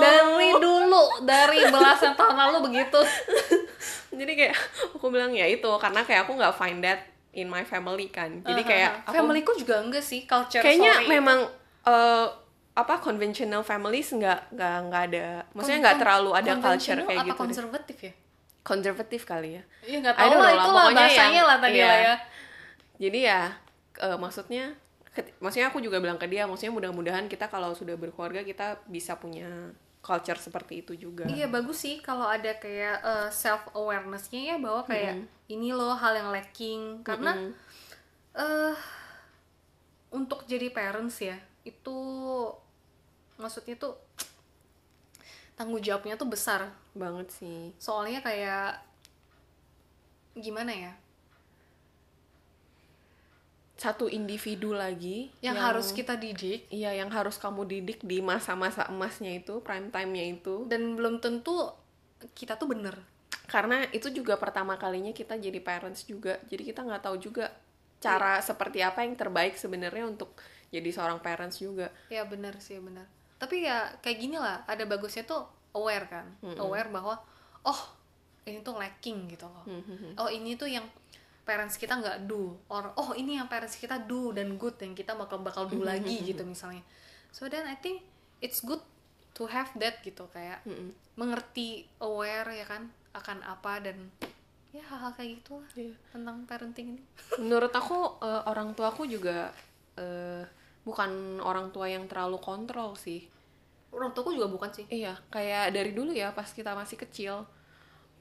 Dari dulu, dari belasan tahun lalu begitu. jadi kayak aku bilang ya itu karena kayak aku nggak find that in my family kan jadi kayak aku Familyku juga enggak sih culture kayaknya memang eh, apa conventional families nggak nggak nggak ada maksudnya nggak terlalu ada culture kayak apa gitu konservatif ya? konservatif kali ya Iya nggak tahu lah itu lah bahasanya yang- lah tadi iya. lah ya. jadi ya eh, maksudnya maksudnya aku juga bilang ke dia maksudnya mudah-mudahan kita kalau sudah berkeluarga kita bisa punya culture seperti itu juga. Iya bagus sih kalau ada kayak self awarenessnya ya bahwa kayak ini loh hal yang lacking. Karena Mm-mm. eh untuk jadi parents ya itu maksudnya tuh tanggung jawabnya tuh besar banget sih. Soalnya kayak gimana ya satu individu lagi yang, harus kita didik. Iya, yang harus kamu didik di masa-masa emasnya itu, prime time-nya itu. dan belum tentu kita tuh bener. Karena itu juga pertama kalinya kita jadi parents juga. Jadi kita nggak tahu juga cara seperti apa yang terbaik sebenarnya untuk jadi seorang parents juga. ya bener sih bener. Tapi ya kayak gini lah ada bagusnya tuh aware kan. Aware bahwa oh ini tuh lacking gitu loh. Oh ini tuh yang parents kita nggak do. Or oh ini yang parents kita do dan good yang kita bakal bakal do lagi gitu misalnya. So then I think it's good to have that gitu kayak Mm-mm. mengerti aware ya kan akan apa dan ya hal-hal kayak gitu lah Iya. tentang parenting ini. Menurut aku eh, orang tua aku juga eh, bukan orang tua yang terlalu kontrol sih. Orang tuaku juga bukan sih. Iya kayak dari dulu ya pas kita masih kecil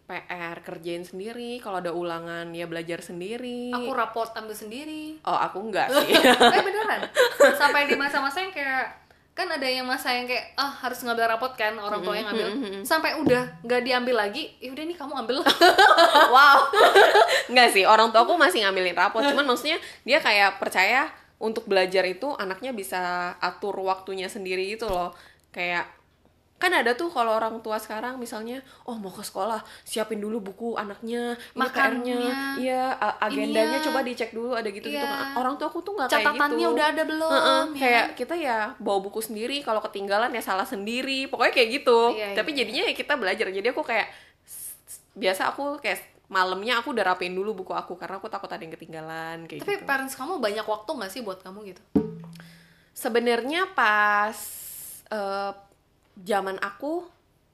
PR kerjain sendiri. Kalau ada ulangan ya belajar sendiri. Aku raport ambil sendiri. Oh aku enggak sih. Eh beneran? Sampai di masa-masa yang kayak kan ada yang masa yang kayak ah harus ngambil rapot kan orang tua yang ngambil. sampai udah nggak diambil lagi ya udah nih kamu ambil. Wow. Enggak sih orang tua aku masih ngambilin rapot. Cuman maksudnya dia kayak percaya untuk belajar itu anaknya bisa atur waktunya sendiri gitu loh. Kayak kan ada tuh kalau orang tua sekarang misalnya oh mau ke sekolah siapin dulu buku anaknya Makannya. Iya agendanya Ininya. coba dicek dulu ada gitu gitu Iya. orang tua aku tuh nggak kayak gitu catatannya udah ada belum Heeh, ya kayak kan? kita ya bawa buku sendiri kalau ketinggalan ya salah sendiri pokoknya kayak gitu Iya, tapi iya. jadinya ya kita belajar jadi aku kayak biasa aku kayak malamnya aku udah rapiin dulu buku aku karena aku takut ada yang ketinggalan kayak tapi gitu parents kamu banyak waktu nggak sih buat kamu gitu sebenarnya pas eh, zaman aku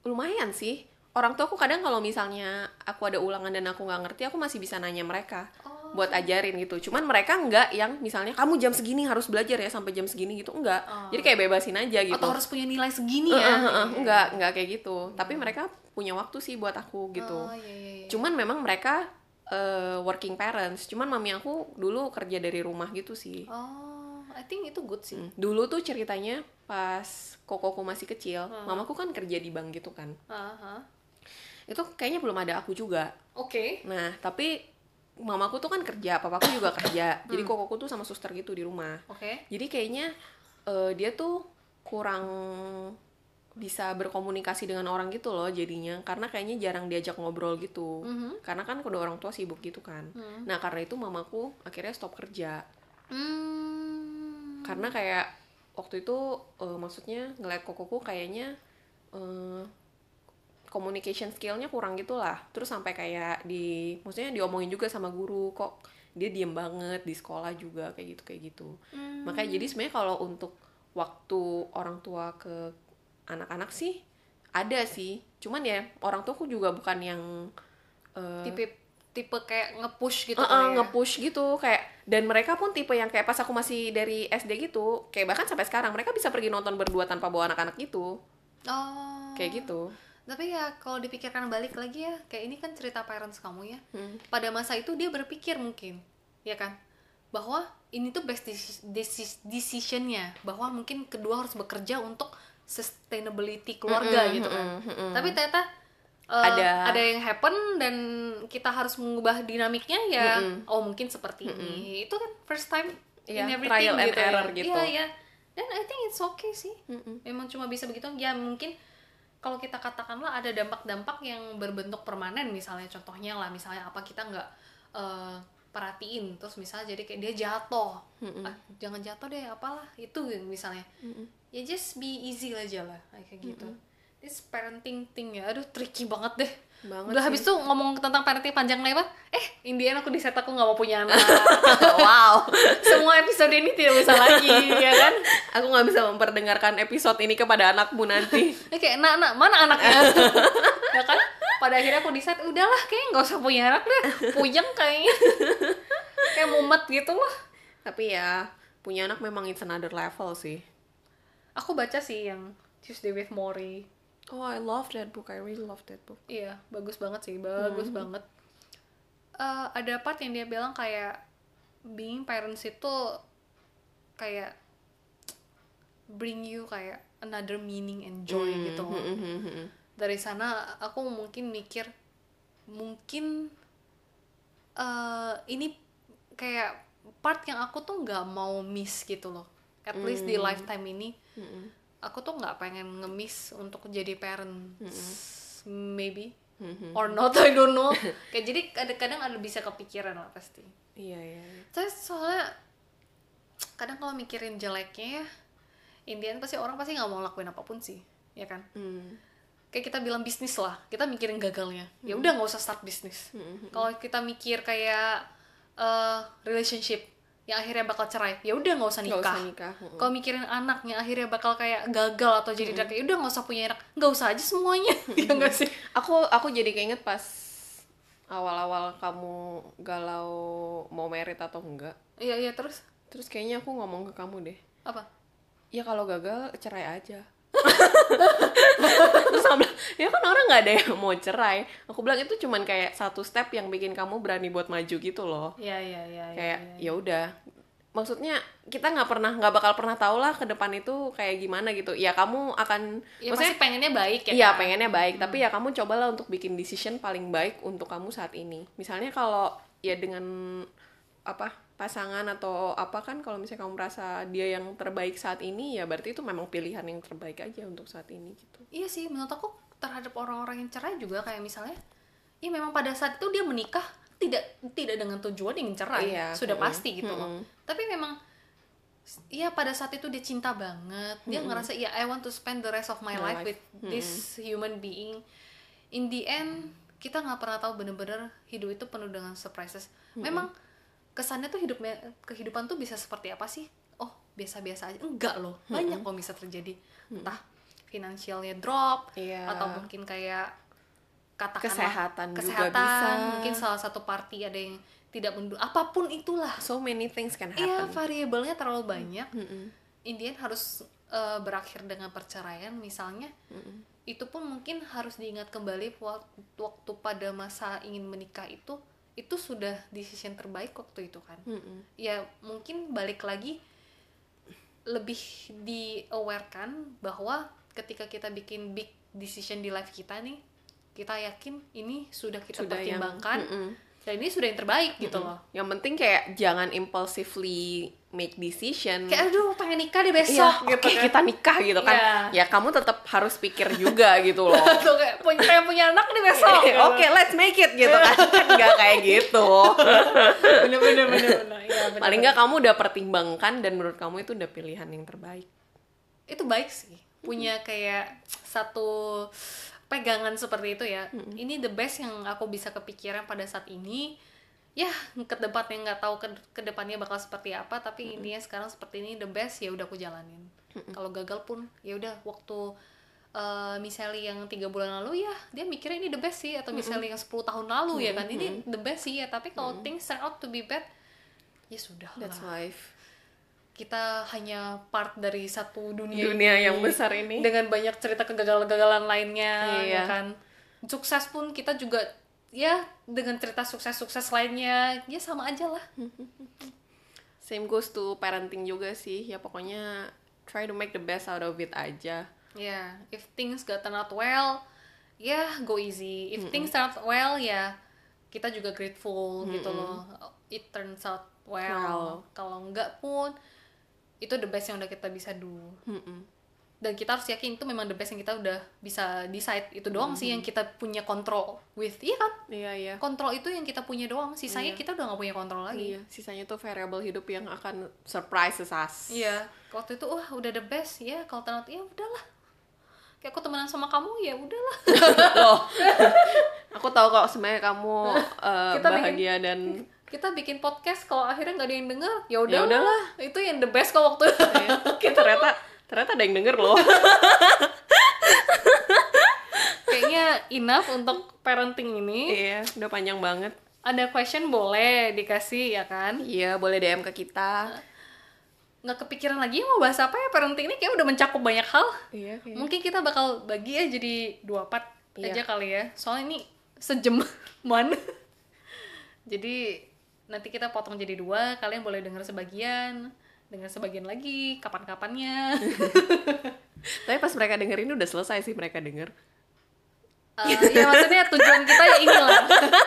lumayan sih. Orang tua aku kadang kalau misalnya aku ada ulangan dan aku nggak ngerti aku masih bisa nanya mereka Oh. buat ajarin gitu. Cuman mereka nggak yang misalnya kamu jam segini harus belajar ya sampai jam segini gitu. Enggak Oh. jadi kayak bebasin aja gitu. atau harus punya nilai segini ya? Heeh, enggak enggak kayak gitu. Tapi mereka punya waktu sih buat aku gitu. Oh, iya, iya, iya. cuman memang mereka eh, working parents. Cuman mami aku dulu kerja dari rumah gitu sih. Oh I think itu good sih. Hmm, dulu tuh ceritanya pas kokoku masih kecil mamaku kan kerja di bank gitu kan. Aha. itu kayaknya belum ada aku juga. Oke. Nah tapi mamaku tuh kan kerja papaku juga kerja. Jadi kokoku tuh sama suster gitu di rumah. Oke. Jadi kayaknya eh, dia tuh kurang bisa berkomunikasi dengan orang gitu loh jadinya. Karena kayaknya jarang diajak ngobrol gitu. Mhm. karena kan kedua orang tua sibuk gitu kan. Hmm. nah karena itu mamaku akhirnya stop kerja. Hmm. Karena kayak waktu itu eh, maksudnya ngeliat kokoku kayaknya eh, communication skillnya kurang gitu lah terus sampai kayak di maksudnya diomongin juga sama guru kok dia diem banget di sekolah juga kayak gitu kayak gitu Hmm. makanya jadi sebenarnya kalau untuk waktu orang tua ke anak-anak sih ada sih cuman ya orang tuaku juga bukan yang eh, tipe tipe kayak nge-push gitu Uh-uh, kali ya. nge-push gitu kayak dan mereka pun tipe yang kayak pas aku masih dari SD gitu kayak bahkan sampai sekarang mereka bisa pergi nonton berdua tanpa bawa anak-anak gitu. Oh. Kayak gitu. Tapi ya kalau dipikirkan balik lagi ya kayak ini kan cerita parents kamu ya. Hmm. pada masa itu dia berpikir mungkin ya kan? Bahwa ini tuh best deci- deci- decisionnya. Bahwa mungkin kedua harus bekerja untuk sustainability keluarga Mm-mm, gitu kan. mm-mm, mm-mm. tapi ternyata uh, Ada- ada yang happen dan kita harus mengubah dinamiknya ya. Mm-mm. oh mungkin seperti ini. Itu kan first time Iya, in everything trial and gitu ya. error gitu. iya iya. Dan I think it's okay sih. Mm-mm. memang cuma bisa begitu. Ya mungkin kalau kita katakanlah ada dampak-dampak yang berbentuk permanen misalnya contohnya lah misalnya apa kita nggak eh, perhatiin. Terus misalnya jadi kayak dia jatuh. Mm-mm. Ah, jangan jatuh deh apalah. Itu misalnya. Mm-mm. ya just be easy aja lah kayak gitu this parenting thing ya. Aduh tricky banget deh. Banget udah sih. habis tuh ngomong tentang parenting panjang lebar. Eh Indian aku di set aku nggak mau punya anak. Wow. Semua episode ini tidak bisa lagi ya kan? Aku nggak bisa memperdengarkan episode ini kepada anakmu nanti. Ini kayak nak nak mana anaknya? Ya kan? Pada akhirnya aku decide udahlah kayaknya nggak usah punya anak deh. Puyeng kayaknya. Kayak mumet gitu loh. Tapi ya punya anak memang it's another level sih. Aku baca sih yang Tuesday with Mori oh I love that book. I really love that book. Iya bagus banget sih bagus banget. Eh, ada part yang dia bilang kayak being parents itu kayak bring you kayak another meaning and joy gitu. loh. Mm-mm. dari sana aku mungkin mikir mungkin eh ini kayak part yang aku tuh nggak mau miss gitu loh. At least di lifetime ini. Mm-mm. Aku tuh nggak pengen ngemis untuk jadi parent maybe. Mhm. or not I don't know. Kayak jadi kadang-kadang ada bisa kepikiran lah pasti. Iya iya iya. saya soalnya kadang kalau mikirin jeleknya ya Indian pasti orang pasti nggak mau lakuin apa pun sih ya kan? Hmm. kayak kita bilang bisnis lah kita mikirin gagalnya. Ya udah nggak usah start bisnis. Mhm. kalau kita mikir kayak eh, relationship yang akhirnya bakal cerai. Ya udah nggak usah nikah, usah nikah. kalau mikirin anak yang akhirnya bakal kayak gagal atau jadi drag ya udah nggak usah punya anak. Nggak usah aja semuanya. Ya nggak sih? Aku aku jadi keinget pas awal-awal kamu galau mau merit atau enggak. Iya iya terus? Terus kayaknya aku ngomong ke kamu deh. Apa? Ya kalau gagal cerai aja terus aku bilang ya kan orang nggak ada yang mau cerai aku bilang itu cuman kayak satu step yang bikin kamu berani buat maju gitu loh iya iya iya iya, kayak iya. ya udah maksudnya kita nggak pernah nggak bakal pernah tahu lah ke depan itu kayak gimana gitu ya kamu akan ya, maksudnya pengennya baik ya Iya kan? pengennya baik, tapi ya kamu cobalah untuk bikin decision paling baik untuk kamu saat ini. Misalnya kalau ya dengan apa pasangan atau apa kan kalau misalnya kamu merasa dia yang terbaik saat ini ya berarti itu memang pilihan yang terbaik aja untuk saat ini gitu. iya sih menurut aku terhadap orang-orang yang cerai juga kayak misalnya ya memang pada saat itu dia menikah tidak tidak dengan tujuan ingin cerai Iya, sudah mm-mm, pasti gitu loh. Mm-mm. tapi memang ya pada saat itu dia cinta banget dia ngerasa ya I want to spend the rest of my, My life, life. with this human being. In the end kita nggak pernah tahu bener-bener hidup itu penuh dengan surprises. Memang kesannya tuh hidupnya kehidupan tuh bisa seperti apa sih? Oh biasa-biasa aja. Enggak loh. Banyak kok bisa terjadi. Entah finansialnya drop Iya. atau mungkin kayak katakanlah Kesehatan juga kesehatan bisa. mungkin salah satu party ada yang tidak mendu apa pun itulah. So many things can iya happen. variabelnya terlalu banyak. Indian harus eh, berakhir dengan perceraian misalnya itu pun mungkin harus diingat kembali waktu pada masa ingin menikah itu itu sudah decision terbaik waktu itu kan Mm-mm. ya mungkin balik lagi lebih di awarekan bahwa ketika kita bikin big decision di life kita nih kita yakin ini sudah kita Sudah yang- pertimbangkan Mm-mm. Dan ini sudah yang terbaik gitu loh Yang penting kayak jangan impulsively make decision. kayak aduh pengen nikah deh besok Iya, gitu oke kan. kita nikah gitu kan. Iya. Ya kamu tetap harus pikir juga gitu loh. Tuh, kayak punya pengen punya anak nih besok gitu. Oke, let's make it gitu kan. Kan nggak kayak gitu. bener bener bener bener Iya, bener, Paling nggak kamu udah pertimbangkan dan menurut kamu itu udah pilihan yang terbaik. itu baik sih punya kayak satu pegangan seperti itu ya. Ini the best yang aku bisa kepikiran pada saat ini. Ya ke depannya nggak tahu ke, ke depannya bakal seperti apa tapi ini ya sekarang seperti ini the best ya udah aku jalanin. Kalau gagal pun ya udah waktu eh, misalnya yang tiga bulan lalu ya dia mikirnya ini the best sih atau misalnya yang 10 tahun lalu ya kan? Ini the best sih ya. Tapi kalau things turn out to be bad ya sudah That's life. Kita hanya part dari satu dunia Dunia ini yang besar ini. dengan banyak cerita kegagalan-kegagalan lainnya Iya. ya kan sukses pun kita juga ya dengan cerita sukses-sukses lainnya ya sama aja lah Same goes to parenting juga sih. Ya pokoknya try to make the best out of it aja. ya if things gak turn out well ya go easy if things turn out well ya kita juga grateful gitu loh it turns out well, Well. kalau enggak pun itu the best yang udah kita bisa do. Mm-mm. dan kita harus yakin itu memang the best yang kita udah bisa decide. Itu doang sih yang kita punya kontrol with. Iya kan? Iya iya. kontrol itu yang kita punya doang. Sisanya Iya. kita udah nggak punya kontrol lagi. Iya, sisanya tuh variable hidup yang akan surprise us. iya. Waktu itu wah udah the best. Ya kalau ternyata ya udahlah. Kayak aku temenan sama kamu ya udahlah. Loh. Aku tahu kok sebenarnya kamu eh, Kita bikin- bahagia dan kita bikin podcast kalau akhirnya nggak ada yang denger ya Ya udah udahlah. itu yang the best kok waktu kita ternyata ternyata ada yang denger loh. kayaknya enough untuk parenting ini iya, udah panjang banget. ada question boleh dikasih ya kan Iya, boleh DM ke kita. nggak kepikiran lagi mau bahas apa ya parenting ini kayak udah mencakup banyak hal Iya, iya. mungkin kita bakal bagi ya jadi dua part Iya. aja kali ya soalnya ini sejaman jadi nanti kita potong jadi dua kalian boleh dengar sebagian dengar sebagian lagi kapan-kapannya Tapi pas mereka denger ini udah selesai sih mereka denger. Eh, ya maksudnya tujuan kita ya inilah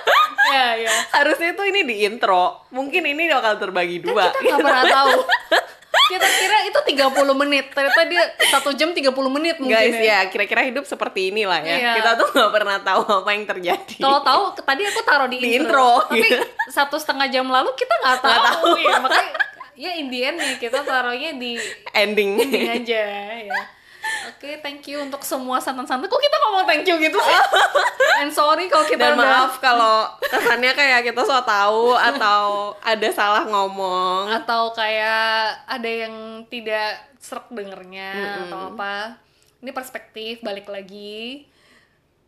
ya ya Harusnya tuh ini di intro. Mungkin ini bakal terbagi dua. kita nggak pernah tahu kita kira itu 30 menit ternyata dia satu jam 30 menit mungkin Guys, ya. ya kira-kira hidup seperti inilah ya. Iya. Kita tuh nggak pernah tahu apa yang terjadi. Kalau tahu tadi aku taruh di, Di intro, intro, tapi iya. satu setengah jam lalu kita nggak tahu, Nggak tahu. ya makanya ya in the end nih kita taruhnya di ending. ending aja ya. Oke, thank you untuk semua santan-santan. Kok kita ngomong thank you gitu sih? And sorry kalau kita Dan udah maaf kalau kesannya kayak kita so tahu atau ada salah ngomong. atau kayak ada yang tidak serak dengernya atau apa. Ini perspektif balik lagi.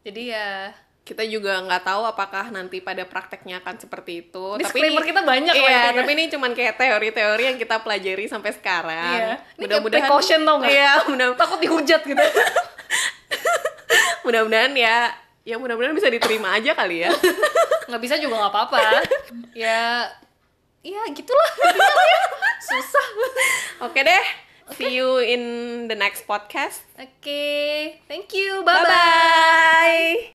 Jadi ya Kita juga nggak tahu apakah nanti pada prakteknya akan seperti itu. disclaimer kita banyak Iya, intinya. tapi ini cuman kayak teori-teori yang kita pelajari sampai sekarang. Iya. Ini kayak precaution tau? Iya, mudah takut dihujat gitu. mudah-mudahan ya ya mudah-mudahan bisa diterima aja kali ya. nggak bisa juga nggak apa-apa. ya ya gitulah. Susah. Oke deh. See you in the next podcast. Oke, thank you. Bye Bye-bye. bye.